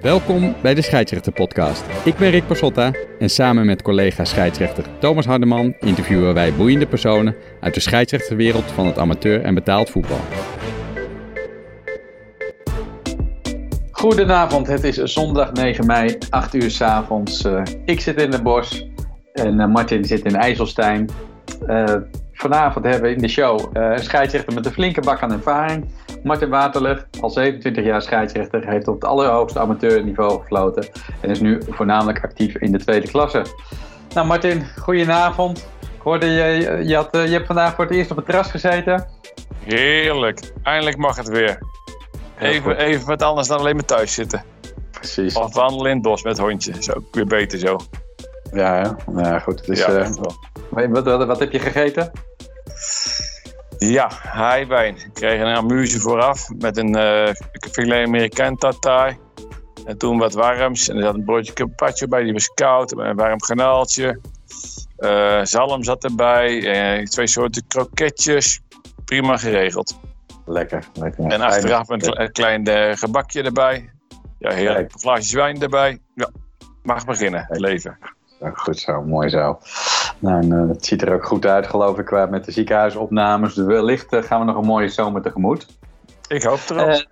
Welkom bij de Scheidsrechter Podcast. Ik ben Rick Pasotta en samen met collega scheidsrechter Thomas Hardeman interviewen wij boeiende personen uit de scheidsrechterwereld van het amateur en betaald voetbal. Goedenavond, het is zondag 9 mei, 8 uur s avonds. Uh, ik zit in de bos en uh, Martin zit in IJsselstein. Uh, vanavond hebben we in de show een scheidsrechter met een flinke bak aan ervaring. Martin Waterleg, al 27 jaar scheidsrechter, heeft op het allerhoogste amateurniveau gefloten en is nu voornamelijk actief in de tweede klasse. Nou Martin, goedenavond. Ik hoorde je, je, had, je hebt vandaag voor het eerst op het terras gezeten. Heerlijk, eindelijk mag het weer. Even, even wat anders dan alleen maar thuis zitten. Precies. Of wandelen in het bos met hondje. Is ook weer beter zo. Ja, ja goed. Het is, ja, uh, wat, wat, wat, heb je gegeten? Ja, haaiwijn. Ik kreeg een amuse vooraf met een uh, filet amerikaan tartaar. En toen wat warms. En er zat een broodje carpaccio bij, die was koud. Een warm granaaltje. Uh, zalm zat erbij. twee soorten kroketjes. Prima geregeld. Lekker, lekker. En achteraf een, een klein gebakje erbij. Ja, heerlijk. Een glaasje wijn erbij. Ja, mag beginnen, het leven. Goed zo, mooi zo. Nou, en, uh, het ziet er ook goed uit, geloof ik, qua met de ziekenhuisopnames. Dus wellicht uh, gaan we nog een mooie zomer tegemoet. Ik hoop erop.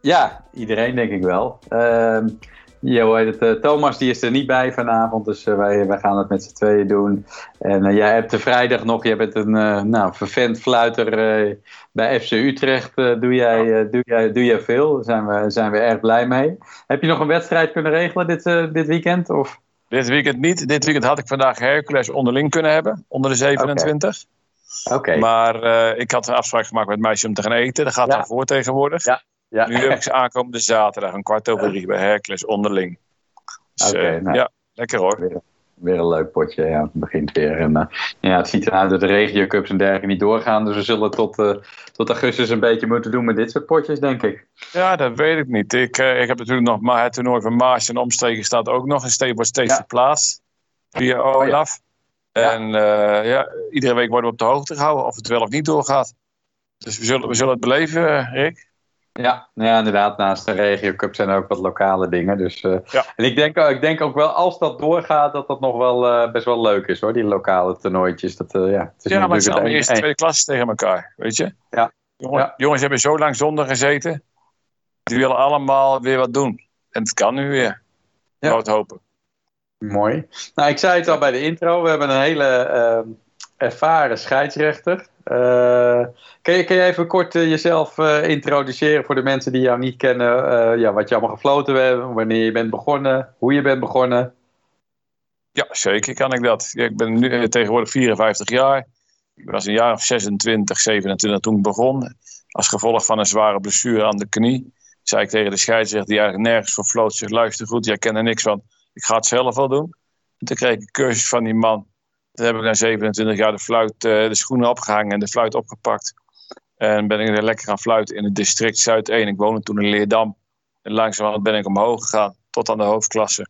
ja, iedereen denk ik wel. Ehm, Jo, het, Thomas die is er niet bij vanavond, dus wij, wij gaan het met z'n tweeën doen. En jij hebt de vrijdag nog, jij bent een nou, vervent fluiter bij FC Utrecht. doe, jij, doe, jij, doe jij veel, daar zijn we, zijn we erg blij mee. Heb je nog een wedstrijd kunnen regelen dit, dit weekend? Of? Dit weekend niet. Dit weekend had ik vandaag Hercules onderling kunnen hebben, onder de 27. Oké. Okay. Maar uh, ik had een afspraak gemaakt met het meisje om te gaan eten. Dat gaat ja. dan voor tegenwoordig. Ja. Ja. Nu heb ik ze aankomende zaterdag, een kwart over drie, bij Hercules onderling. Dus, Oké, okay, uh, nou. ja, lekker hoor. Weer, een leuk potje, ja. Het begint weer. En, uh, ja, het ziet eruit dat de regiocups en dergelijke niet doorgaan. Dus we zullen tot, tot augustus een beetje moeten doen met dit soort potjes, denk ik. Ja, dat weet ik niet. Ik, uh, ik heb natuurlijk nog maar het toernooi van Maas en omstreken staat ook nog. En steeds wordt steeds Ja. verplaatst via Olaf. Ja. En ja, iedere week worden we op de hoogte gehouden of het wel of niet doorgaat. Dus we zullen, we zullen het beleven, Rick. Ja, ja, inderdaad. Naast de regiocup zijn er ook wat lokale dingen. Dus, uh, Ja. En ik denk, ik denk ook wel, als dat doorgaat, dat dat nog wel uh, best wel leuk is hoor, die lokale toernooitjes. Dat, uh, ja, het is Ja, maar het zijn eerste tweede klasse tegen elkaar, weet je? Ja. Jongen- Ja. Jongens hebben zo lang zonder gezeten. Die willen allemaal weer wat doen. En het kan nu weer. Ja. Hopen. Mooi. Nou, ik zei het al bij de intro. We hebben een hele eh, ervaren scheidsrechter. Eh, kun, je, even kort eh, jezelf eh, introduceren voor de mensen die jou niet kennen? Ja, wat je allemaal gefloten hebt, wanneer je bent begonnen, hoe je bent begonnen. Ja, zeker kan ik dat. Ik ben nu tegenwoordig 54 jaar. Ik was een jaar of 26, 27 toen ik begon. Als gevolg van een zware blessure aan de knie. Zei ik tegen de scheidsrechter die eigenlijk nergens voor floot. Zeg, luister goed, jij kent er niks van. Ik ga het zelf wel doen. En toen kreeg ik een cursus van die man. Toen heb ik na 27 jaar de, fluit, eh, de schoenen opgehangen en de fluit opgepakt. En ben ik weer lekker gaan fluiten in het district Zuid 1. Ik woonde toen in Leerdam. En langzamerhand ben ik omhoog gegaan tot aan de hoofdklasse.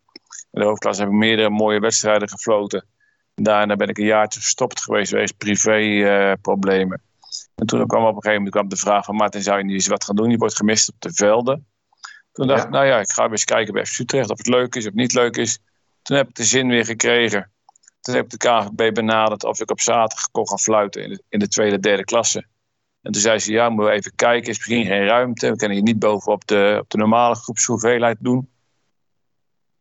In de hoofdklasse heb ik meerdere mooie wedstrijden gefloten. Daarna ben ik een jaartje gestopt geweest wegens privéproblemen. en toen kwam op een gegeven moment kwam de vraag van Martin, zou je niet eens wat gaan doen? Je wordt gemist op de velden. Toen dacht Ja. ik, nou ja, ik ga weer eens kijken bij FC Utrecht of het leuk is of niet leuk is. Toen heb ik de zin weer gekregen. Toen heb ik de KVB benaderd of ik op zaterdag kon gaan fluiten in de, in de tweede, derde klasse. En toen zei ze, ja, moeten we even kijken, is misschien geen ruimte. We kunnen hier niet bovenop de, op de normale groepshoeveelheid doen.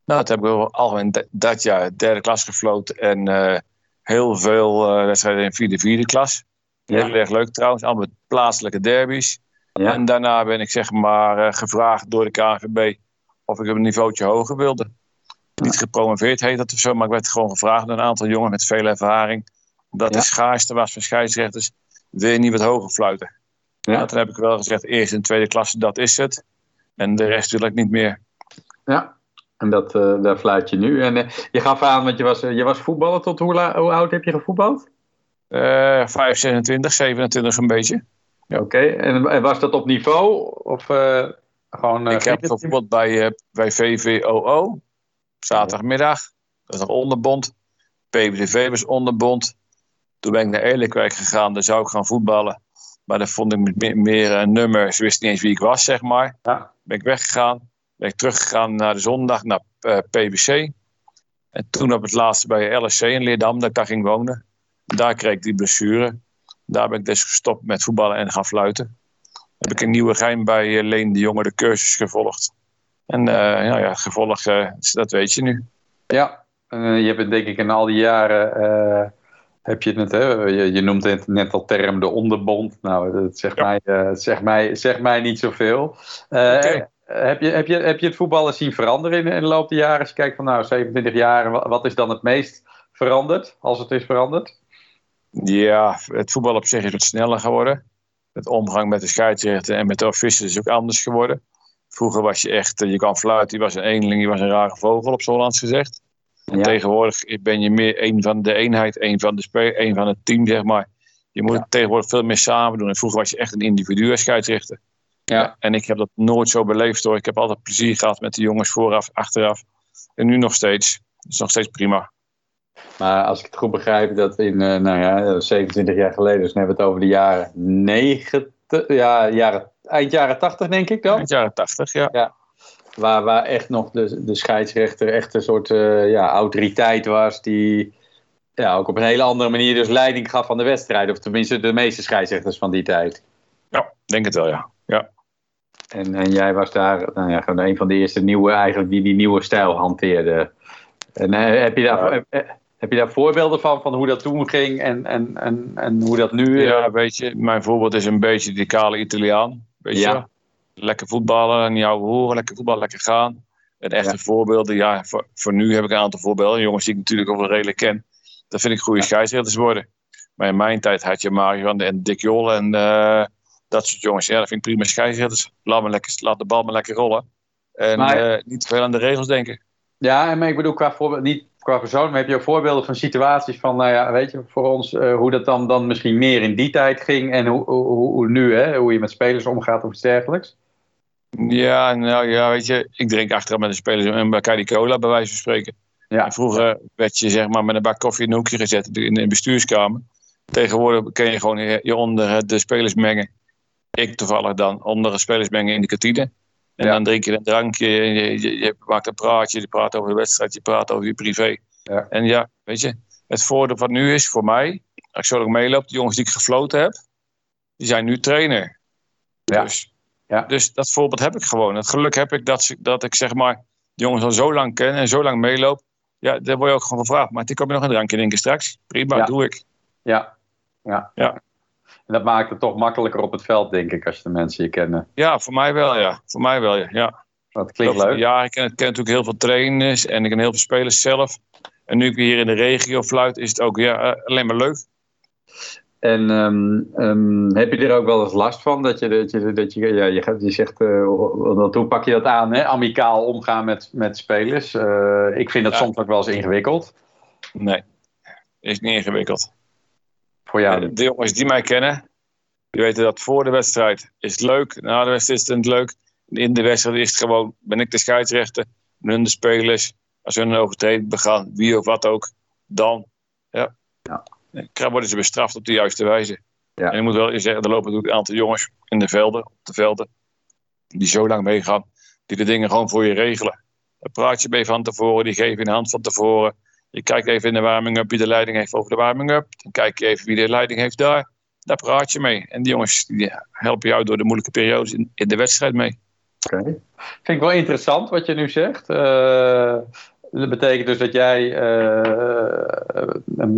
Nou, toen heb ik wel algemeen d- dat jaar derde klas gefloten en eh, heel veel eh, wedstrijden in vierde, vierde klas. Ja. Heel erg leuk trouwens, allemaal plaatselijke derbies. Ja. En daarna ben ik zeg maar eh, gevraagd door de KNVB of ik een niveautje hoger wilde. Niet gepromoveerd heet dat of zo, maar ik werd gewoon gevraagd door een aantal jongen met veel ervaring. Ja. de schaarste was van scheidsrechters, wil je niet wat hoger fluiten? Ja. Toen heb ik wel gezegd, eerst en tweede klasse, dat is het. En de rest wil ik niet meer. Ja, en dat, eh, daar fluit je nu. En eh, je gaf aan, want je was, eh, je was voetballer tot hoe, hoe oud heb je gevoetbald? Eh 5, 26, 27 een beetje. Oké, en, en was dat op niveau? Of gewoon... ik heb bijvoorbeeld bij, bij VVOO, zaterdagmiddag, dat is nog onderbond. PVV was onderbond. Toen ben ik naar Eerlijkwerk gegaan, daar zou ik gaan voetballen. Maar daar vond ik me- meer een nummer, ze wisten niet eens wie ik was, zeg maar. Ja. Ben ik weggegaan. Ben ik teruggegaan naar de zondag naar uh, PBC. En toen op het laatste bij LSC in Leerdam, dat ik daar ging wonen. Daar kreeg ik die blessure. Daar ben ik dus gestopt met voetballen en gaan fluiten. Heb ik een nieuwe geheim bij Leen de Jonge de cursus gevolgd. En ja, ja, gevolg, dat weet je nu. Ja, je hebt het denk ik in al die jaren heb je het, hè? Je, je noemt het net al term de onderbond. Nou, dat zegt, mij, uh, zegt, mij, zegt mij niet zoveel. Uh, heb, je, heb, je, heb je het voetballen zien veranderen in, in de loop der jaren? Als je kijkt van nou, 27 jaar, wat is dan het meest veranderd, als het is veranderd? Ja, het voetbal op zich is wat sneller geworden. Het omgang met de scheidsrechter en met de officials is ook anders geworden. Vroeger was je echt, je kan fluiten, je was een eenling, je was een rare vogel op Hollands gezegd. Ja. Tegenwoordig ben je meer een van de eenheid, een van, de speel, een van het team, zeg maar. Je moet tegenwoordig veel meer samen doen. En vroeger was je echt een individu als scheidsrechter. Ja. En ik heb dat nooit zo beleefd hoor. Ik heb altijd plezier gehad met de jongens vooraf, achteraf. En nu nog steeds. Het is nog steeds prima. Maar als ik het goed begrijp, dat in, uh, nou ja, 27 jaar geleden, dus dan hebben we het over de jaren 90, ja, jaren, eind jaren 80 denk ik dan? Eind jaren 80, ja. ja. Waar, waar echt nog de, de scheidsrechter echt een soort uh, ja, autoriteit was. Die ja, ook op een hele andere manier dus leiding gaf van de wedstrijd. Of tenminste de meeste scheidsrechters van die tijd. Ja, denk het wel, ja. ja. En, en jij was daar nou ja, gewoon een van de eerste nieuwe eigenlijk die die nieuwe stijl hanteerde. En uh, heb, je daar, ja. Heb, je daar voorbeelden van, van hoe dat toen ging en, en, en, en hoe dat nu... Ja, weet je, mijn voorbeeld is een beetje die kale Italiaan. Weet ja. je? lekker voetballen en jou horen, lekker voetballen, lekker gaan. En echte ja. voorbeelden, ja, voor, voor, nu heb ik een aantal voorbeelden. Jongens die ik natuurlijk ook wel redelijk ken. Dat vind ik goede ja. scheidsrechters worden. Maar in mijn tijd had je Mario en Dick Jol en uh, dat soort jongens. Ja, dat vind ik prima scheidsrechters. Laat, me lekker, laat de bal maar lekker rollen. En maar, uh, niet te veel aan de regels denken. Ja, en maar ik bedoel qua voorbeeld, niet qua persoon, maar heb je ook voorbeelden van situaties van, nou ja, weet je, voor ons, uh, hoe dat dan, dan misschien meer in die tijd ging en hoe, hoe, hoe nu, hè, hoe je met spelers omgaat of iets dergelijks? Ja, nou ja, weet je, ik drink achteraf met de spelers een Bacardi Cola, bij wijze van spreken. Ja. En vroeger werd je zeg maar met een bak koffie in een hoekje gezet in de bestuurskamer. Tegenwoordig kun je gewoon je onder de spelers mengen. Ik toevallig dan onder de spelers mengen in de kantine. En ja. dan drink je een drankje, je, je, je, maakt een praatje, je praat over de wedstrijd, je praat over je privé. Ja. En ja, weet je, het voordeel van nu is voor mij, als ik zo lang meeloop, de jongens die ik gefloten heb, die zijn nu trainer. Ja. Dus ja. Dus dat voorbeeld heb ik gewoon. Het geluk heb ik dat, dat ik zeg maar de jongens al zo lang ken en zo lang meeloop. Ja, daar word je ook gewoon gevraagd. Maar die kom je nog een drankje drinken straks. Prima, doe ik. Ja. ja. ja. En dat maakt het toch makkelijker op het veld, denk ik, als je de mensen je kennen. Ja, voor mij wel, ja. Voor mij wel, ja. Dat klinkt leuk. Ja, ik ken, ik ken, natuurlijk heel veel trainers en ik ken heel veel spelers zelf. En nu ik hier in de regio fluit, is het ook ja, eh, alleen maar leuk. En um, um, heb je er ook wel eens last van? Dat je, dat je, dat je, ja, je, je zegt, uh, hoe pak je dat aan? Hè? Amicaal omgaan met, met spelers. Uh, ik vind dat ja. soms ook wel eens ingewikkeld. Nee, is niet ingewikkeld. Voor jou? De jongens die mij kennen, die weten dat voor de wedstrijd is het leuk. Na de wedstrijd is het leuk. In de wedstrijd is het gewoon, ben ik de scheidsrechter, hun de spelers. Als hun een overtreding begaan, wie of wat ook, dan. Ja. ja worden ze bestraft op de juiste wijze. Ja. En ik moet wel zeggen, er lopen natuurlijk een aantal jongens in de velden, op de velden, die zo lang meegaan, die de dingen gewoon voor je regelen. Praat je mee van tevoren, die geven je een hand van tevoren. Je kijkt even in de warming-up wie de leiding heeft over de warming-up. Dan kijk je even wie de leiding heeft daar. Daar praat je mee. En die jongens die helpen jou door de moeilijke periodes in, in de wedstrijd mee. Oké. Okay. Vind ik wel interessant wat je nu zegt. Uh, dat betekent dus dat jij. Uh,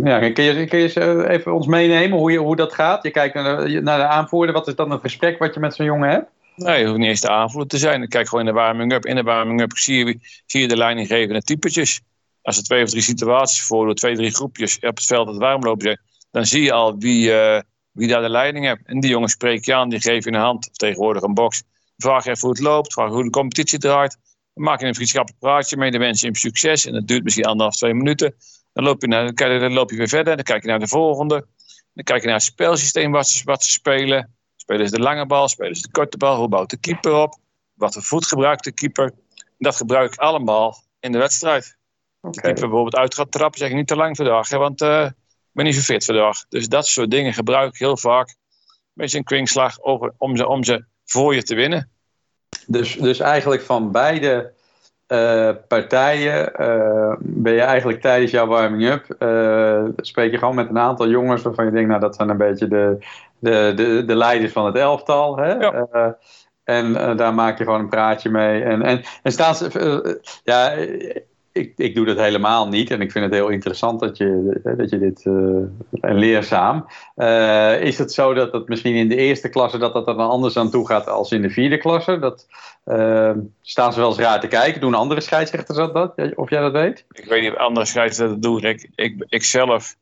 ja, kun, je, kun je even ons meenemen hoe, je, hoe dat gaat? Je kijkt naar de, naar de aanvoerder. Wat is dan het gesprek wat je met zo'n jongen hebt? Nee, je hoeft niet eens de aanvoerder te zijn. Kijk gewoon in de warming-up. In de warming-up zie je, zie je de leidinggevende typetjes. Als er twee of drie situaties voordoen, twee, drie groepjes op het veld het warm lopen dan zie je al wie, uh, wie daar de leiding heeft. En die jongen spreek je aan, die geef je een hand, of tegenwoordig een box. Vraag even hoe het loopt, vraag hoe de competitie draait. Dan maak je een vriendschappelijk praatje mee, dan wens je succes. En dat duurt misschien anderhalf, twee minuten. Dan loop je, naar, dan loop je weer verder, dan kijk je naar de volgende. Dan kijk je naar het spelsysteem wat ze, wat ze spelen. Spelen ze de lange bal, spelen ze de korte bal, hoe bouwt de keeper op? Wat voor voet gebruikt de keeper? Dat gebruik ik allemaal in de wedstrijd. Okay. Keeper bijvoorbeeld uit gaat trappen, zeg ik niet te lang vandaag, hè, want uh, ik ben niet zo fit vandaag. Dus dat soort dingen gebruik ik heel vaak. Een beetje een kringslag over, om, ze, om ze voor je te winnen. Dus, dus eigenlijk van beide uh, partijen uh, ben je eigenlijk tijdens jouw warming-up, uh, spreek je gewoon met een aantal jongens waarvan je denkt, nou dat zijn een beetje de, de, de, de leiders van het elftal. Hè? Ja. en daar maak je gewoon een praatje mee. En, en, en staan ze, ja, ik, ik doe dat helemaal niet. En ik vind het heel interessant dat je, dat je dit. En leerzaam. Uh, is het zo dat het misschien in de eerste klasse. dat dat er dan anders aan toe gaat als in de vierde klasse? Dat, uh, staan ze wel eens raar te kijken? Doen andere scheidsrechters dat? Of jij dat weet? Ik weet niet of andere scheidsrechters dat doen. Ik, ik, ik zelf.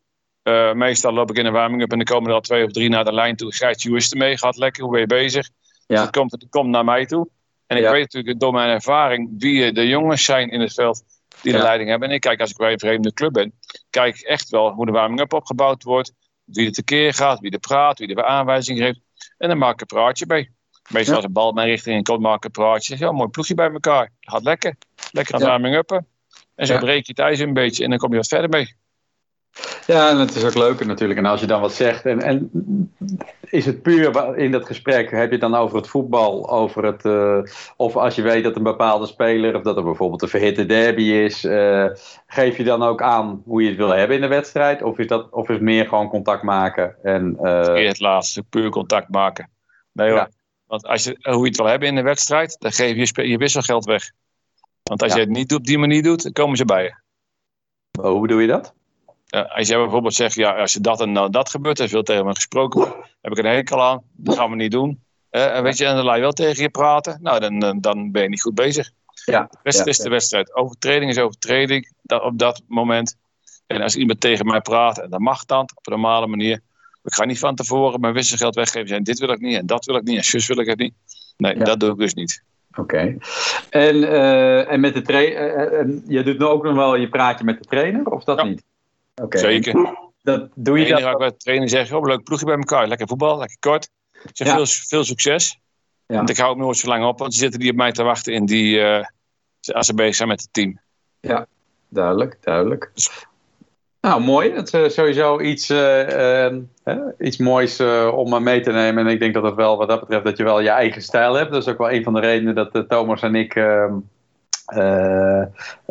meestal loop ik in de warming-up en dan komen er al twee of drie naar de lijn toe. Scheids mee, gaat lekker, hoe ben je bezig? Ja. het komt, het komt naar mij toe. En ik weet natuurlijk door mijn ervaring wie de jongens zijn in het veld die de leiding hebben. En ik kijk als ik bij een vreemde club ben, kijk echt wel hoe de warming-up opgebouwd wordt. Wie er tekeer gaat, wie er praat, wie er aanwijzingen geeft. En dan maak ik een praatje bij. Meestal als een bal mijn richting in komt, maak ik een praatje. Ja, mooi ploegje bij elkaar. Gaat lekker. Lekker aan ja. warming-uppen. En zo breek je het ijs een beetje en dan kom je wat verder mee. Ja, en het is ook leuker natuurlijk. En als je dan wat zegt. En, en is het puur in dat gesprek, heb je het dan over het voetbal? Over het, uh, of als je weet dat een bepaalde speler, of dat er bijvoorbeeld een verhitte derby is. Uh, geef je dan ook aan hoe je het wil hebben in de wedstrijd? Of is, dat, of is het meer gewoon contact maken? En, uh... Het laatste, puur contact maken. Nee hoor. Want als je, hoe je het wil hebben in de wedstrijd, dan geef je je wisselgeld weg. Want als je het niet op die manier doet, dan komen ze bij je. Oh, hoe bedoel je dat? Als jij bijvoorbeeld zegt, ja, als er dat en nou dat gebeurt, er veel tegen me gesproken, heb ik een hekel aan, dat gaan we niet doen. en weet je, en dan laat je wel tegen je praten, nou, dan, dan ben je niet goed bezig. Ja, de wedstrijd is de wedstrijd. Overtreding is overtreding dat, op dat moment. En als iemand tegen mij praat, en dat mag dan op een normale manier. Ik ga niet van tevoren mijn wisselgeld weggeven. Zijn, dit wil ik niet en dat wil ik niet en zus wil ik het niet. Nee, dat doe ik dus niet. Oké. En, uh, en met de trainer, uh, je doet nu ook nog wel je praatje met de trainer, of dat niet? Zeker. Dat doe je dat? Ik bij de trainer zeg, oh, leuk ploegje bij elkaar. Lekker voetbal, lekker kort. Ik zeg, veel, veel succes. Ja. Want ik hou ook nooit zo lang op, want ze zitten die op mij te wachten in die, uh, als ze bezig zijn met het team. Ja, duidelijk, duidelijk. Nou, mooi. Dat is sowieso iets, uh, uh, iets moois om mee te nemen. En ik denk dat het wel, wat dat betreft, dat je wel je eigen stijl hebt. Dat is ook wel een van de redenen dat Thomas en ik ehm, uh,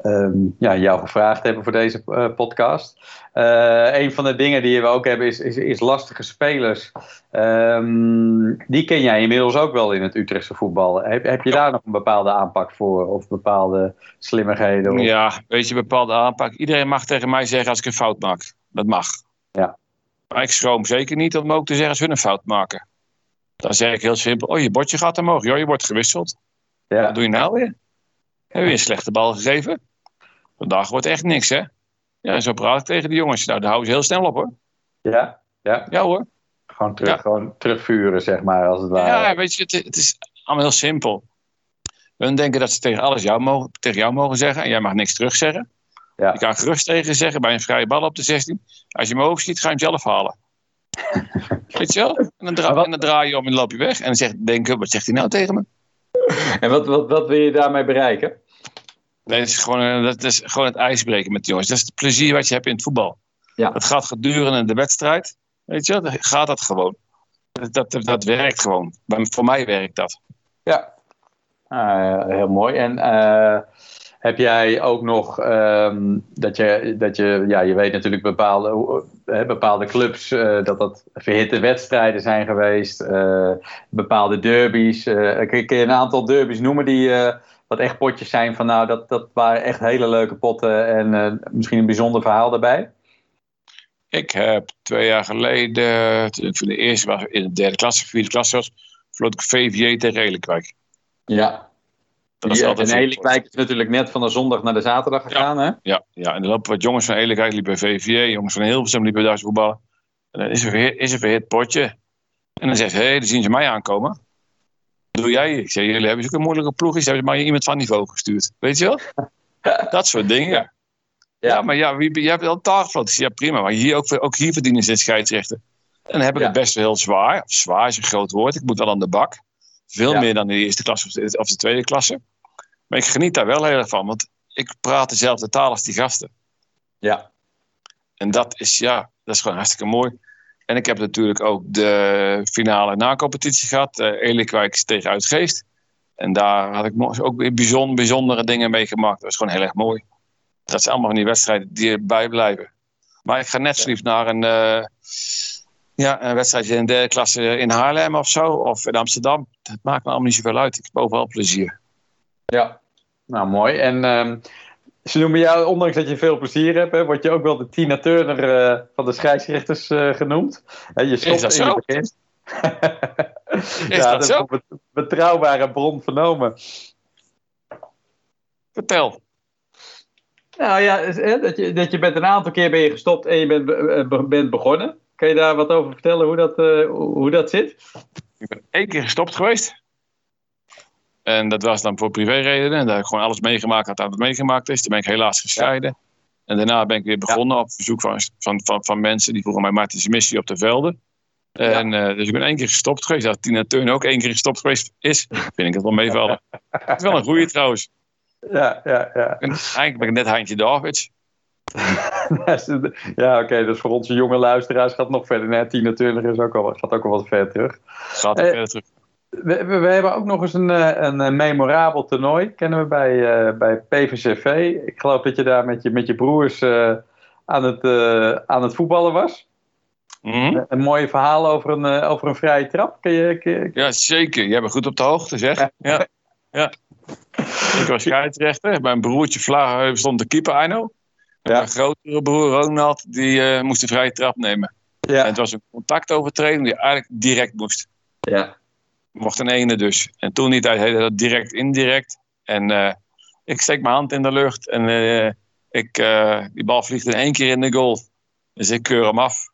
um, ja, jou gevraagd hebben voor deze uh, podcast. Uh, een van de dingen die we ook hebben is, is, is lastige spelers. Um, die ken jij inmiddels ook wel in het Utrechtse voetbal. Heb, heb je daar nog een bepaalde aanpak voor? Of bepaalde slimmigheden? Of... Ja, weet je, bepaalde aanpak. Iedereen mag tegen mij zeggen als ik een fout maak. Dat mag. Ja. Maar ik schroom zeker niet om ook te zeggen als we een fout maken. Dan zeg ik heel simpel, oh je bordje gaat omhoog. Joh, je wordt gewisseld. Ja. Wat doe je nou weer? Heb je een slechte bal gegeven? Vandaag wordt echt niks, hè? Ja, zo praat ik tegen de jongens. Nou, daar houden ze heel snel op, hoor. Ja, ja. Ja, hoor. Gewoon, terug, gewoon terugvuren, zeg maar, als het ware. Ja, weet je, het, het is allemaal heel simpel. Hun denken dat ze tegen alles jou mogen, tegen jou mogen zeggen en jij mag niks terugzeggen. Ja. Je kan gerust tegen zeggen bij een vrije bal op de 16. Als je hem overschiet, ga je hem zelf halen. Weet je wel? En dan, dra en dan draai je om en loop je weg. En dan zegt, denken, wat zegt hij nou tegen me? En wat, wat, wat wil je daarmee bereiken? Nee, dat is, gewoon, eh, dat is gewoon het ijsbreken met de jongens. Dat is het plezier wat je hebt in het voetbal. Ja. Dat gaat gedurende de wedstrijd. Weet je, dan gaat dat gewoon. Dat, dat, dat werkt gewoon. Voor mij werkt dat. Ja, ah, heel mooi. En uh, heb jij ook nog um, dat je, dat je, ja, je weet natuurlijk bepaalde, uh, bepaalde clubs uh, dat dat verhitte wedstrijden zijn geweest, uh, bepaalde derbies. kun je een aantal derbies noemen die wat echt potjes zijn van nou, dat, dat waren echt hele leuke potten en misschien een bijzonder verhaal daarbij? Ik heb twee jaar geleden, voor de eerste was in de derde klasse, vierde klasse was, vloot ik VVJ tegen Elekwijk. Ja, dat is altijd en is natuurlijk net van de zondag naar de zaterdag gegaan, ja, hè? Ja, ja, en dan lopen wat jongens van Elikwijk liepen bij VVA, jongens van Hilversum liepen bij Duits voetballen. En dan is er weer, is er weer het potje. En dan zegt hé, hey, dan zien ze mij aankomen. Wat doe jij? Ik zeg, jullie hebben zo'n moeilijke ploeg. Ze hebben maar iemand van niveau gestuurd. Weet je wel? dat soort dingen. Ja, ja maar ja, wie, jij hebt al taalgevloten. Ja, prima. Maar hier, ook, ook hier verdienen ze scheidsrechten. En dan heb ik het best wel heel zwaar. Of zwaar is een groot woord. Ik moet wel aan de bak. Veel meer dan in de eerste klasse of de, tweede klasse. Maar ik geniet daar wel heel erg van, want ik praat dezelfde taal als die gasten. Ja. En dat is, ja, dat is gewoon hartstikke mooi. En ik heb natuurlijk ook de finale na-competitie gehad. Uh, Elikwijk tegen Uitgeest. En daar had ik ook weer bijzonder, bijzondere dingen meegemaakt. Dat was gewoon heel erg mooi. Dat zijn allemaal van die wedstrijden die erbij blijven. Maar ik ga net zo lief naar een, uh, ja, een wedstrijdje in de derde klasse in Haarlem of zo. Of in Amsterdam. Dat maakt me allemaal niet zoveel uit. Ik heb overal plezier. Ja, nou mooi. En um, ze noemen jou, ondanks dat je veel plezier hebt, hè, word je ook wel de Tina Turner uh, van de scheidsrechters uh, genoemd. En je stopt Is dat in zo? Het begin. Is ja, dat, zo? Een betrouwbare bron vernomen. Vertel. Nou ja, dat je, dat je bent een aantal keer ben je gestopt en je bent, eh, bent begonnen. Kan je daar wat over vertellen hoe dat, uh, hoe dat zit? Ik ben één keer gestopt geweest. En dat was dan voor privéredenen. Daar heb ik gewoon alles meegemaakt wat het meegemaakt is. Toen ben ik helaas gescheiden. En daarna ben ik weer begonnen op verzoek van, van, van, van mensen die vroegen mij Martens missie op de velden. En, uh, dus ik ben één keer gestopt geweest. Dat Tina Turner ook één keer gestopt geweest is, vind ik het wel meevallen. het is wel een goede trouwens. Ja, ja, ja. En eigenlijk ben ik net Heintje Davids. ja, oké, dus voor onze jonge luisteraars gaat het nog verder. Nee, Tina Turner is ook al, gaat ook al wat ver terug. Gaat eh, verder terug. We, we, hebben ook nog eens een, eh, een, een memorabel toernooi, kennen we bij, uh, bij PVCV. Ik geloof dat je daar met je, met je broers uh, aan, het, aan het voetballen was. Mm Een mooie verhaal over een, over een vrije trap. Kun je, kun je... Ja, zeker. Jij bent goed op de hoogte, zeg. Ja. ja. Ik was scheidsrechter. Mijn broertje Vlaag stond de keeper, Arno. Ja. Mijn grotere broer Ronald, die moest de vrije trap nemen. Ja. En het was een contactovertreding die eigenlijk direct moest. Ja mocht een ene dus. En toen niet, hij heette dat direct indirect. En uh, ik steek mijn hand in de lucht en uh, ik, uh, die bal vliegt in één keer in de goal. Dus ik keur hem af.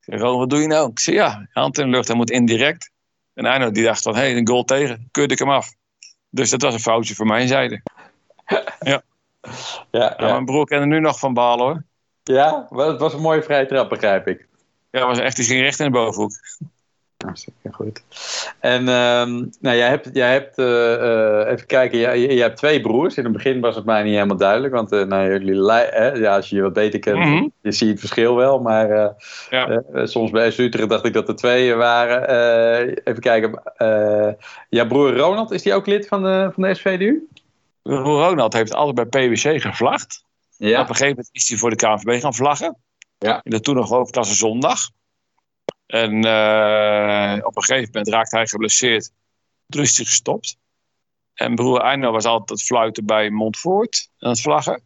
Ik zeg, wat doe je nou? Ik zeg, ja, hand in de lucht, hij moet indirect. En Arno die dacht van, hé, hey, een goal tegen, keurde ik hem af. Dus dat was een foutje voor mijn zijde. ja. Ja, ja. Mijn broer kende nu nog van balen hoor. Ja, wel, het was een mooie vrije trap, begrijp ik. Ja, was echt, die ging recht in de bovenhoek. Hartstikke goed. En um, nou, jij hebt, jij hebt uh, uh, even kijken, jij, jij, hebt twee broers. In het begin was het mij niet helemaal duidelijk, want uh, nou, jullie, hè, ja, als je je wat beter kent, mm -hmm. je ziet het verschil wel. Maar ja. soms bij Utrecht dacht ik dat er twee waren. even kijken, jouw broer Ronald, is die ook lid van de, van de SVDU? Broer Ronald heeft altijd bij PwC gevlacht. Ja. Op een gegeven moment is hij voor de KNVB gaan vlaggen. Ja. In de toen nog hoofdklasse zondag. En uh, op een gegeven moment raakte hij geblesseerd. Toen is hij gestopt. En broer Eino was altijd fluiten bij Montfort. En het vlaggen.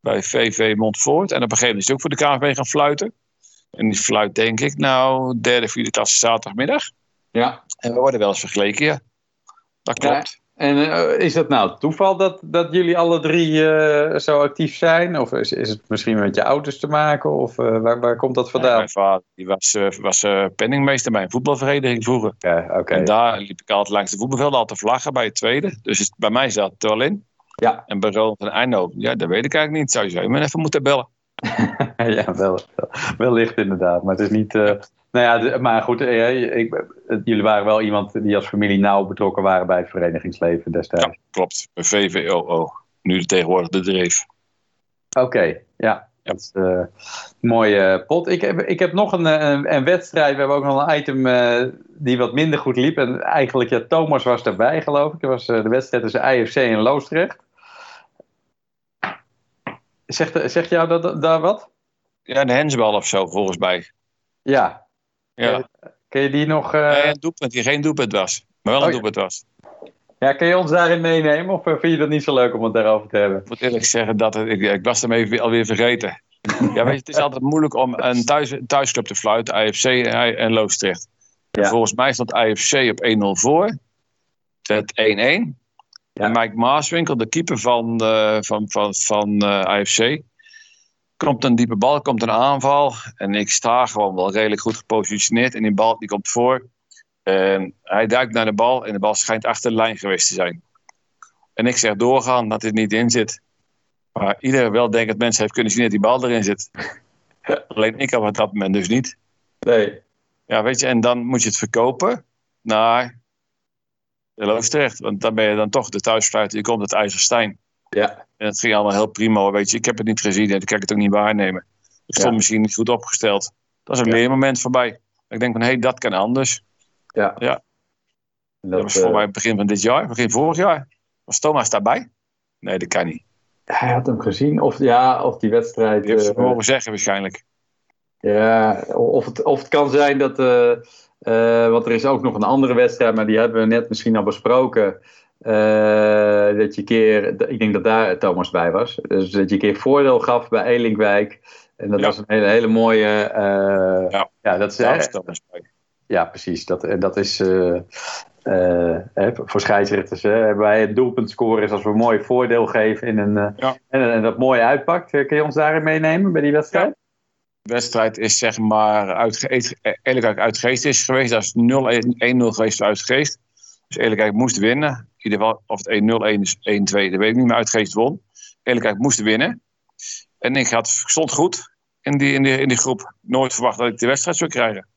Bij VV Montfort. En op een gegeven moment is hij ook voor de KNVB gaan fluiten. En die fluit denk ik nou derde, vierde klasse zaterdagmiddag. Ja. En we worden wel eens vergeleken, ja. Dat klopt. En uh, is het nou toeval dat, dat jullie alle drie uh, zo actief zijn? Of is, is het misschien met je ouders te maken? Of uh, waar, waar komt dat vandaan? Ja, mijn vader die was, was penningmeester bij een voetbalvereniging vroeger. Ja, okay. En daar liep ik altijd langs de voetbalvelden al te vlaggen bij het tweede. Dus het, bij mij zat het wel in. Ja. En bij Ronald en Eindhoven, ja, dat weet ik eigenlijk niet. Zou je zo even moeten bellen. ja, wel, wellicht inderdaad. Maar het is niet... Nou ja, maar goed, eh, ik, jullie waren wel iemand die als familie nauw betrokken waren bij het verenigingsleven destijds. Ja, klopt. VVOO. Nu de tegenwoordig de Dreef. Oké, ja. Dat is uh, mooie pot. Ik heb, ik heb nog een, een, een, wedstrijd. We hebben ook nog een item uh, die wat minder goed liep. En eigenlijk, ja, Thomas was erbij, geloof ik. Dat was uh, de wedstrijd tussen IFC en Loosdrecht. Zegt, zegt jou dat, daar wat? Ja, een hensbal of zo, volgens mij. Ja, ja. Kun je die nog... Uh... Nee, een doelpunt die geen doelpunt was. Maar wel een oh, doelpunt was. Ja, kun je ons daarin meenemen? Of eh, vind je dat niet zo leuk om het daarover te hebben? Ik moet eerlijk zeggen, dat ik, ik was hem even alweer vergeten. ja, weet je, het is altijd moeilijk om een thuis, thuisclub te fluiten. AFC en, en Loosdrecht. Ja. Volgens mij stond AFC op 1-0 voor. Het 1-1. Ja. En Mike Maaswinkel, de keeper van, uh, van, van, van uh, AFC, komt een diepe bal, komt een aanval. En ik sta gewoon wel redelijk goed gepositioneerd. En die bal die komt voor. En hij duikt naar de bal en de bal schijnt achter de lijn geweest te zijn. En ik zeg doorgaan dat dit niet in zit. Maar denkt dat mensen heeft kunnen zien dat die bal erin zit. Alleen ik had op dat moment dus niet. Nee. Ja, weet je, en dan moet je het verkopen naar de Loosdrecht. Want dan ben je dan toch de thuisfluiter. Je komt uit IJzerstein. Ja. En het ging allemaal heel prima. Weet je, ik heb het niet gezien en ik kan het ook niet waarnemen. Ik stond misschien niet goed opgesteld. Dat is een leermoment voorbij. Ik denk van, hé, hey, dat kan anders. Ja. ja. Dat, was voor mij begin van dit jaar, begin vorig jaar. Was Thomas daarbij? Nee, dat kan niet. Hij had hem gezien. Of, ja, of die wedstrijd... Die heeft ze mogen zeggen waarschijnlijk. Ja, of het, of het kan zijn dat... Uh, want er is ook nog een andere wedstrijd, maar die hebben we net misschien al besproken. Uh, dat je keer, ik denk dat daar Thomas bij was. Dus dat je een keer voordeel gaf bij Elinkwijk. En dat was een hele, hele mooie. Uh, ja. ja, dat is. Ja, Thomas ja precies. Dat, dat is. voor scheidsrechters hebben wij het doelpunt scoren als we een mooi voordeel geven in een, ja. en, en, dat mooi uitpakt. Kun je ons daarin meenemen bij die wedstrijd? wedstrijd is zeg maar uit, Geest is geweest. Dat is 0-1-0 geweest uit Geest. Dus Eerlijkheid moest winnen. In ieder geval of het 1-0, 1 is 1-2, dat weet ik niet. Maar uit Geest won. Eerlijkheid moest winnen. En ik had, stond goed in die, in, die, in die groep. Nooit verwacht dat ik die wedstrijd zou krijgen.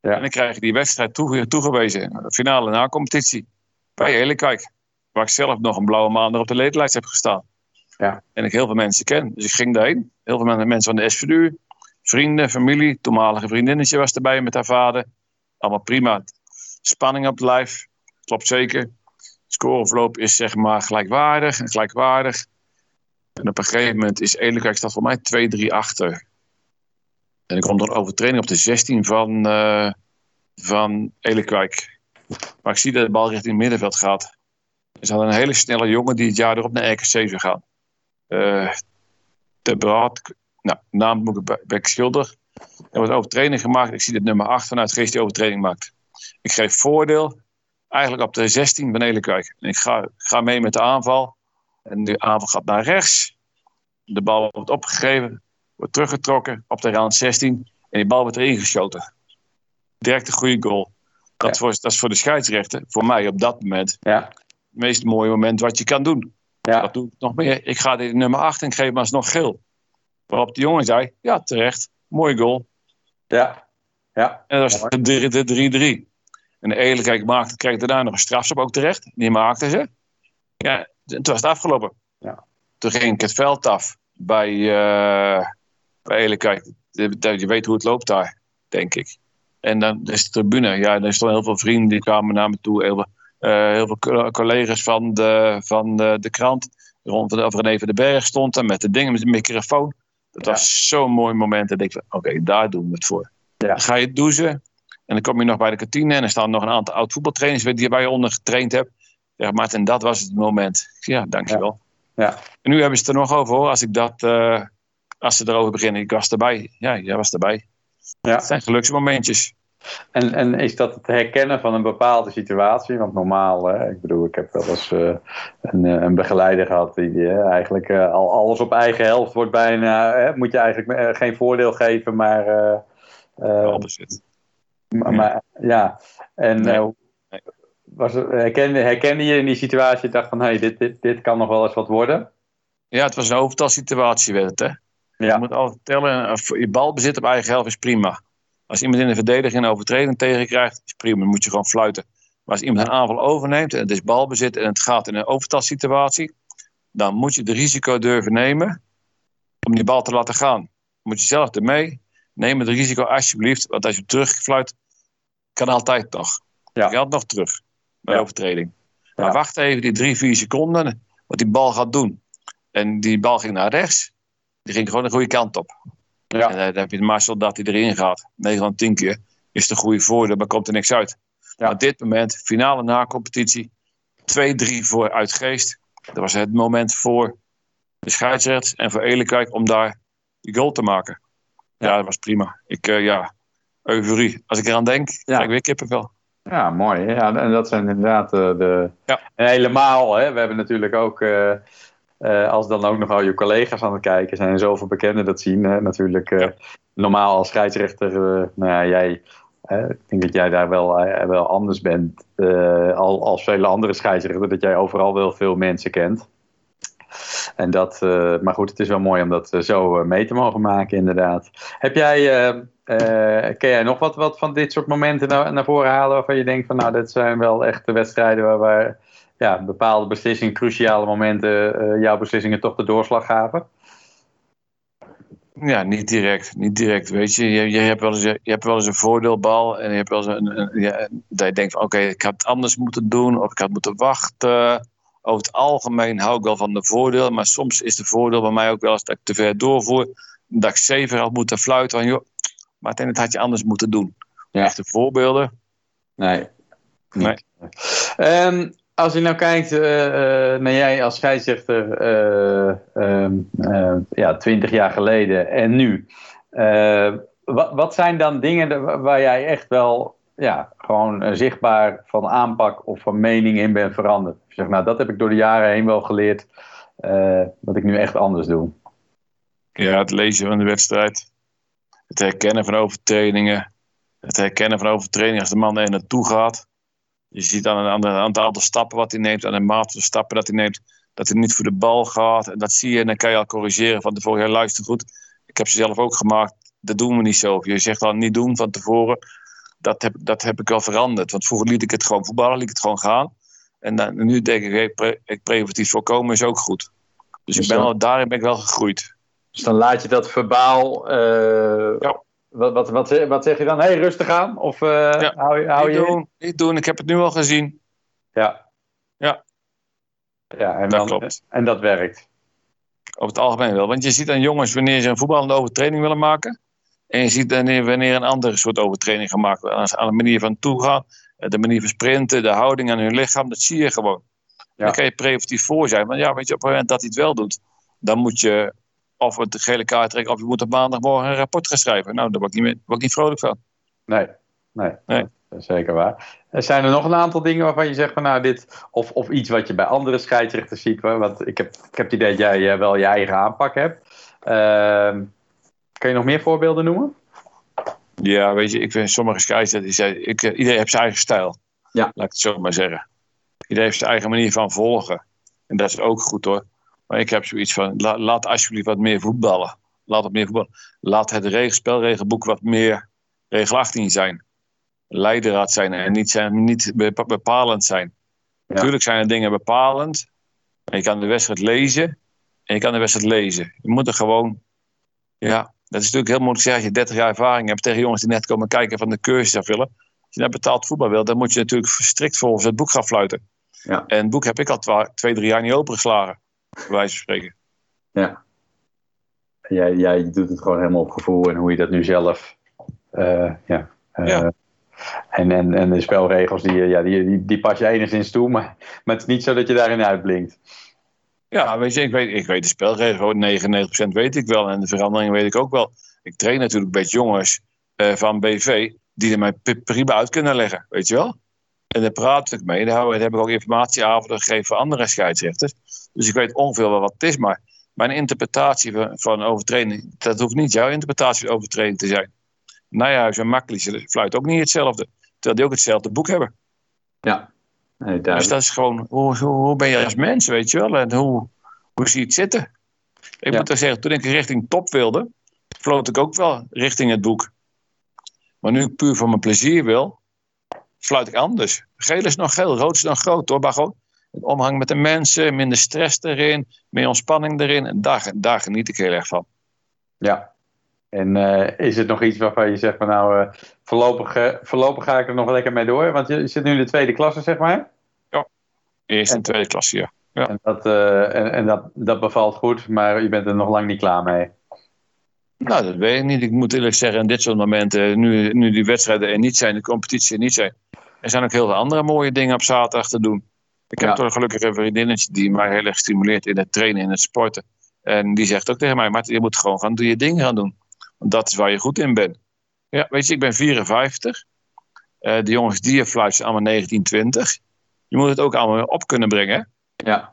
Ja. En dan krijg die wedstrijd toe, toegewezen. Finale na competitie. Bij Eerlijkheid. Waar ik zelf nog een blauwe maandag op de ledenlijst heb gestaan. Ja. En ik heel veel mensen ken. Dus ik ging daarheen. Heel veel mensen van de SVU vrienden, familie. Toenmalige vriendinnetje was erbij met haar vader. Allemaal prima. Spanning op het lijf. Klopt zeker. Scoreverloop is zeg maar gelijkwaardig en gelijkwaardig. En op een gegeven moment is Edelkijk staat voor mij 2-3 achter. En ik kom dan overtraining op de 16 van, uh, van Elekwijk. Maar ik zie dat de bal richting het middenveld gaat. Er zat een hele snelle jongen die het jaar erop naar RKC zou gaan. Uh, de Braat nou, naam moet ik bij Schilder. Er wordt overtreding gemaakt. Ik zie het nummer 8 vanuit Geest die overtreding maakt. Ik geef voordeel eigenlijk op de 16 van Elekwijk. En ik ga, ga mee met de aanval. En de aanval gaat naar rechts. De bal wordt opgegeven, wordt teruggetrokken op de rand 16. En die bal wordt erin geschoten. Direct een goede goal. Dat, ja. dat is voor de scheidsrechter, voor mij op dat moment, ja. het meest mooie moment wat je kan doen. Ja. Dat doe ik nog meer. Ik ga dit nummer 8 en geef maar alsnog geel. Waarop de jongen zei, ja terecht, mooi goal. Ja. ja. En dat was de 3-3. En de eerlijkheid maakte, kreeg daarna nog een strafstop ook terecht. Die maakte ze. Ja, toen was het afgelopen. Ja. Toen ging ik het veld af bij, uh, bij. Je weet hoe het loopt daar, denk ik. En dan is de tribune. Ja, er stonden heel veel vrienden die kwamen naar me toe. Heel veel, uh, heel veel collega's van de, van de, de krant. Rond de, René van de Berg stond er met de dingen met de microfoon. Dat was zo'n mooi moment. En ik oké, daar doen we het voor. Dan ga je douchen. En dan kom je nog bij de kantine. En er staan nog een aantal oud voetbaltrainers die bij je onder getraind hebt. Zeg, Martin, dat was het moment. Ja, dankjewel. Ja. ja. En nu hebben ze het er nog over hoor. Als, ik dat, uh, als ze erover beginnen. Ik was erbij. Ja, jij was erbij. Ja. Het zijn geluksmomentjes. En, en is dat het herkennen van een bepaalde situatie? Want normaal, hè, ik bedoel, ik heb wel eens uh, een, eh, een, begeleider gehad die uh, eigenlijk uh, al alles op eigen helft wordt bijna, moet je eigenlijk geen voordeel geven, maar. Balbezit. Maar, maar, ja, en nee. was, herkende, herkende je in die situatie, dacht van, hé, hey, dit, dit, dit kan nog wel eens wat worden? Ja, het was een overtalsituatie, werd het, hè? Ja. Je moet altijd tellen, je balbezit op eigen helft is prima. Als iemand in de verdediging een overtreding tegenkrijgt, is prima, dan moet je gewoon fluiten. Maar als iemand een aanval overneemt en het is balbezit en het gaat in een overtalsituatie, dan moet je de risico durven nemen om die bal te laten gaan. Dan moet je zelf ermee. Neem het risico alsjeblieft, want als je terugfluit, kan altijd nog. Ja. Je gaat nog terug bij ja. overtreding. Maar wacht even die drie, vier seconden, wat die bal gaat doen. En die bal ging naar rechts, die ging gewoon de goede kant op. Ja. En dan heb je de Marcel dat hij erin gaat. 9 van 10 keer is de goede voordeel, maar komt er niks uit. Ja. op dit moment, finale na competitie, 2-3 voor Uitgeest. Dat was het moment voor de scheidsrechts en voor Elekijk om daar die goal te maken. Ja, dat was prima. Ik, uh, ja, euforie. Als ik eraan denk, ja. krijg ik weer kippenvel. Ja, mooi. Ja, en dat zijn inderdaad uh, de... Ja. En helemaal, hè, we hebben natuurlijk ook... Uh, uh, als dan ook nog al je collega's aan het kijken zijn en zoveel bekenden dat zien. Hè, natuurlijk uh, normaal als scheidsrechter, uh, nou ja, jij, ik denk dat jij daar wel, wel anders bent al, als vele andere scheidsrechters. Dat jij overal wel veel mensen kent. En dat, maar goed, het is wel mooi om dat zo mee te mogen maken inderdaad. Heb jij, ken jij nog wat, wat van dit soort momenten naar, naar voren halen waarvan je denkt van nou, dat zijn wel echt de wedstrijden waar, waar ja, bepaalde beslissingen, cruciale momenten, jouw beslissingen toch de doorslag gaven? Ja, niet direct. Niet direct. Weet je, je, je, hebt, wel eens, je hebt wel eens een voordeelbal. En je hebt wel eens een. een ja, dat je denkt van oké, ik had het anders moeten doen. Of ik had moeten wachten. Over het algemeen hou ik wel van de voordeel. Maar soms is de voordeel bij mij ook wel eens dat ik te ver doorvoer. Dat ik zeven had moeten fluiten. Van, joh, maar dat had je anders moeten doen. Ja. Echte voorbeelden? Nee. nee. Um, als je nou kijkt uh, naar jij als scheidsrechter uh, ja, twintig jaar geleden en nu. wat, wat zijn dan dingen waar jij echt wel ja, gewoon zichtbaar van aanpak of van mening in bent veranderd? Zeg, nou, dat heb ik door de jaren heen wel geleerd, wat ik nu echt anders doe. Ja, het lezen van de wedstrijd. Het herkennen van overtredingen. Het herkennen van overtredingen als de man er naartoe gaat. Je ziet aan, aan, aantal stappen wat hij neemt, aan de mate van stappen dat hij neemt, dat hij niet voor de bal gaat. En dat zie je en dan kan je al corrigeren van tevoren. Ja, luister goed, ik heb ze zelf ook gemaakt. Dat doen we niet zo. Je zegt al niet doen van tevoren. Dat heb, dat heb ik wel veranderd. Want vroeger liet ik het gewoon voetballen, liet ik het gewoon gaan. En dan, nu denk ik, ik, preventief voorkomen is ook goed. Dus, ik ben al, daarin ben ik wel gegroeid. Dus dan laat je dat verbaal uh, ja. Wat, wat, wat, wat zeg je dan? Hé, hey, rustig aan? Of uh, ja, hou, hou niet je... Doen, niet doen, ik heb het nu al gezien. Ja. Ja. Ja, en, dat dan, klopt. en dat werkt. Op het algemeen wel. Want je ziet aan jongens wanneer ze een voetballende overtreding willen maken. En je ziet wanneer, een andere soort overtreding gemaakt wordt. Aan de manier van toegaan, de manier van sprinten, de houding aan hun lichaam. Dat zie je gewoon. Ja. Dan kan je preventief voor zijn. Maar ja, weet je, op het moment dat hij het wel doet, dan moet je of het gele kaart trekken, of je moet op maandagmorgen een rapport gaan schrijven. Nou, daar word ik niet, meer, word ik niet vrolijk van. Nee, nee, nee. Dat is zeker waar. Zijn er nog een aantal dingen waarvan je zegt van nou dit, of, of iets wat je bij andere scheidsrechters ziet, want ik heb, ik heb het idee dat jij eh, wel je eigen aanpak hebt. Uh, kan je nog meer voorbeelden noemen? Ja, weet je, ik vind sommige scheidsrechters, ik, iedereen heeft zijn eigen stijl. Ja. Laat ik het zo maar zeggen. Iedereen heeft zijn eigen manier van volgen. En dat is ook goed hoor. Maar ik heb zoiets van, laat alsjeblieft wat meer voetballen. Laat het meer voetballen. Laat het spelregelboek wat meer regel 18 zijn. Leidraad zijn en niet, zijn, niet bepalend zijn. Natuurlijk zijn er dingen bepalend. je kan de wedstrijd lezen. En je kan de wedstrijd lezen. Je moet er gewoon... Ja, dat is natuurlijk heel moeilijk zeggen als je 30 jaar ervaring hebt tegen jongens die net komen kijken van de cursus af willen. Als je naar betaald voetbal wil, dan moet je natuurlijk strikt volgens het boek gaan fluiten. Ja. En het boek heb ik al twee, drie jaar niet opengeslagen bij wijze van spreken. Ja. Jij, jij doet het gewoon helemaal op gevoel en hoe je dat nu zelf. Uh, ja, uh, ja. En, en, en de spelregels, die, ja, die, die, die pas je enigszins toe, maar, maar het is niet zo dat je daarin uitblinkt. Ja, weet je, ik weet, ik weet de spelregels, 99% weet ik wel. En de veranderingen weet ik ook wel. Ik train natuurlijk met jongens uh, van BV die er mij prima uit kunnen leggen, weet je wel. En daar praat ik mee. Daar heb ik ook informatieavonden gegeven voor andere scheidsrechters. Dus ik weet ongeveer wel wat het is. Maar mijn interpretatie van, van overtreding, dat hoeft niet jouw interpretatie van overtreding te zijn. Nijhuis en Makkelijke fluit ook niet hetzelfde. Terwijl die ook hetzelfde boek hebben. Ja. Nee, dus dat is gewoon, hoe, hoe, hoe, ben je als mens, weet je wel? En hoe, hoe zie je het zitten? Ik moet wel zeggen, toen ik richting top wilde, floot ik ook wel richting het boek. Maar nu ik puur voor mijn plezier wil, fluit ik anders. Geel is nog geel, rood is nog groot hoor. Maar gewoon omhang met de mensen, minder stress erin, meer ontspanning erin. En daar, daar geniet ik heel erg van. Ja. En uh, is het nog iets waarvan je zegt van nou, uh, voorlopig, uh, voorlopig ga ik er nog lekker mee door? Want je zit nu in de tweede klasse, zeg maar? Ja, eerst in de tweede klasse, ja. ja. En, dat, en, en dat, dat bevalt goed, maar je bent er nog lang niet klaar mee? Nou, dat weet ik niet. Ik moet eerlijk zeggen, in dit soort momenten, nu, nu die wedstrijden er niet zijn, de competitie er niet zijn, er zijn ook heel veel andere mooie dingen op zaterdag te doen. Ik heb toch gelukkig een vriendinnetje die mij heel erg stimuleert in het trainen, in het sporten. En die zegt ook tegen mij, maar je moet gewoon gaan je dingen gaan doen. Want dat is waar je goed in bent. Ja, weet je, ik ben 54. Uh, de jongens die je fluit zijn allemaal 1920. Je moet het ook allemaal op kunnen brengen. Ja. als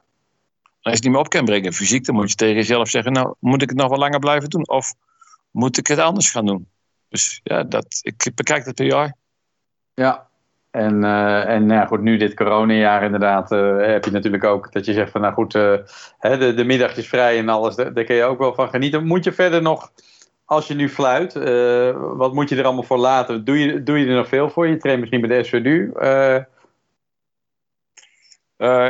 je het niet meer op kan brengen, fysiek, dan moet je tegen jezelf zeggen, nou, moet ik het nog wel langer blijven doen? Of moet ik het anders gaan doen? Dus ja, dat, ik bekijk dat per jaar. Ja, en, uh, en nou ja, goed, nu dit coronajaar inderdaad, uh, heb je natuurlijk ook dat je zegt van nou goed, uh, hè, de, de middagjes vrij en alles, daar, daar kun je ook wel van genieten. Moet je verder nog, als je nu fluit, wat moet je er allemaal voor laten? Doe je, doe je er nog veel voor? Je traint misschien bij de SVDU?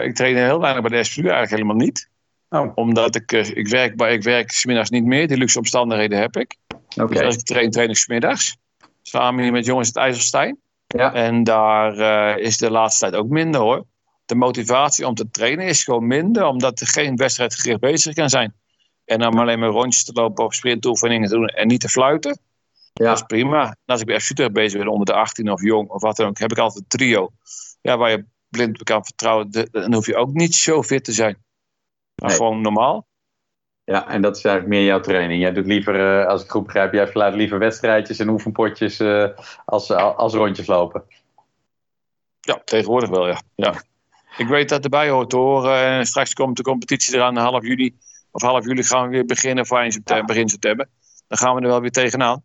ik train heel weinig bij de SVDU, eigenlijk helemaal niet. Nou, omdat ik, ik werk, maar ik werk smiddags niet meer. Die luxe omstandigheden heb ik. Oké. Dus als ik train, train ik smiddags. Samen hier met jongens uit IJsselstein. Ja. En daar is de laatste tijd ook minder hoor. De motivatie om te trainen is gewoon minder, omdat er geen wedstrijdgericht bezig kan zijn. En om alleen maar rondjes te lopen of sprintoefeningen te doen en niet te fluiten. Ja. Dat is prima. En als ik bij FC bezig ben onder de 18 of jong of wat dan ook, heb ik altijd een trio. Ja, waar je blind kan vertrouwen. Dan hoef je ook niet zo fit te zijn. Maar Nee. gewoon normaal. Ja, en dat is eigenlijk meer jouw training. Jij doet liever, eh, als ik goed begrijp, jij verlaat liever wedstrijdjes en oefenpotjes eh, als, als rondjes lopen. Ja, tegenwoordig wel, ja. ja. Ik weet dat erbij hoort. En straks komt de competitie eraan, half juli. Of half juli gaan we weer beginnen, of eind september, begin september. Dan gaan we er wel weer tegenaan.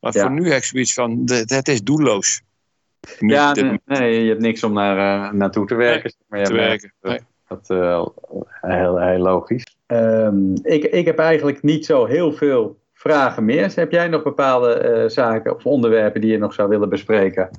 Maar Ja. voor nu heb ik zoiets van, de- het is doelloos. Nu, Ja, dit nee, nee, je hebt niks om naar, eh, naartoe te werken. maar je te werken. Nee. Dat uh, heel, heel logisch. Um, ik, ik heb eigenlijk niet zo heel veel vragen meer. Heb jij nog bepaalde uh, zaken of onderwerpen die je nog zou willen bespreken?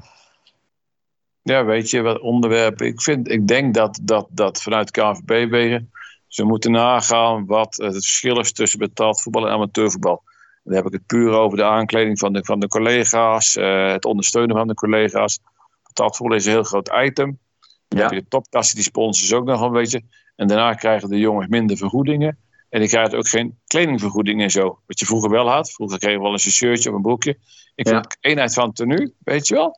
Ja, weet je, wat onderwerpen. Ik, vind, ik denk dat, dat, dat vanuit KNVB wegen ze moeten nagaan wat het verschil is tussen betaald voetbal en amateurvoetbal. Dan heb ik het puur over de aankleding van de, van de collega's, uh, het ondersteunen van de collega's. Betaald voetbal is een heel groot item. Dan Ja. heb je de topkassen, die sponsoren ook nog een beetje. En daarna krijgen de jongens minder vergoedingen. En die krijgen ook geen kledingvergoeding en zo. Wat je vroeger wel had. Vroeger kregen we wel eens een shirtje of een broekje. Ik Ja. vind eenheid van tenue, weet je wel.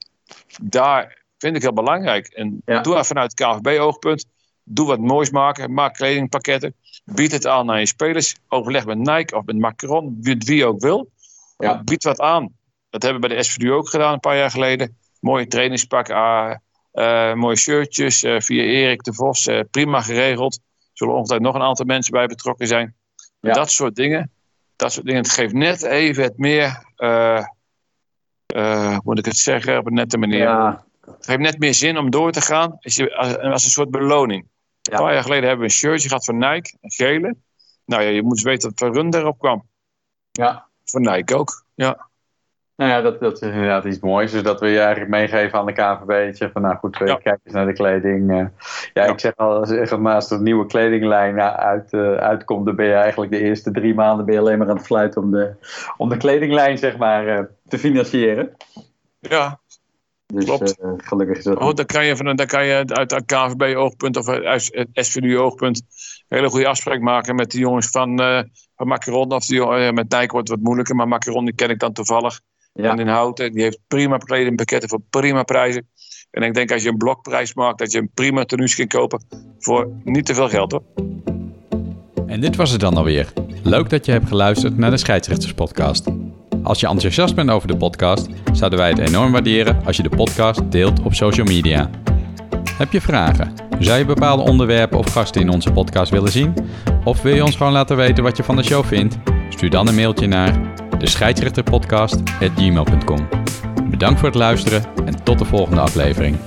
Daar vind ik heel belangrijk. En Ja. doe dat vanuit het KVB-oogpunt. Doe wat moois maken. Maak kledingpakketten. Bied het aan aan je spelers. Overleg met Nike of met Macron. Wie, wie ook wil. Ja. Bied wat aan. Dat hebben we bij de SVU ook gedaan een paar jaar geleden. Mooie trainingspakken. ah, eh, mooie shirtjes eh, via Erik de Vos. eh, prima geregeld. Er zullen ongetwijfeld nog een aantal mensen bij betrokken zijn. Ja. Dat soort dingen. Dat soort dingen. Het geeft net even het meer. hoe moet ik het zeggen op een nette manier. Ja, Het geeft net meer zin om door te gaan. Als, je, als, als een soort beloning. Ja. Een paar jaar geleden hebben we een shirtje gehad van Nike. Een gele. Nou ja, je moet weten dat run erop kwam. ja. Voor Nike ook. Ja. Nou ja, dat, dat is inderdaad iets moois. Dus dat we je eigenlijk meegeven aan de KVB. Van nou goed, eh, Ja. kijk eens naar de kleding. eh. ja, Ja. ik zeg al, zeg, als er een nieuwe kledinglijn eh, uit, eh, uitkomt, dan ben je eigenlijk de eerste drie maanden ben je alleen maar aan het fluiten om de, om de kledinglijn zeg maar, eh, te financieren. ja. Dus Klopt. eh, gelukkig is dat. Oh, dan kan je, van, dan kan je uit het KVB-oogpunt of uit het SVU-oogpunt een hele goede afspraak maken met de jongens van, eh van Macaron. Of die, eh, met Nike wordt het wat moeilijker, maar Macaron die ken ik dan toevallig. Ja. En in Houten, die heeft prima kledingpakketten voor prima prijzen. En ik denk als je een blokprijs maakt, dat je een prima tenues kan kopen voor niet te veel geld hoor. En dit was het dan alweer. Leuk dat je hebt geluisterd naar de Scheidsrechterspodcast. Als je enthousiast bent over de podcast, zouden wij het enorm waarderen als je de podcast deelt op social media. Heb je vragen? Zou je bepaalde onderwerpen of gasten in onze podcast willen zien? Of wil je ons gewoon laten weten wat je van de show vindt? Stuur dan een mailtje naar de scheidsrechterpodcast.gmail.com. Bedankt voor het luisteren en tot de volgende aflevering.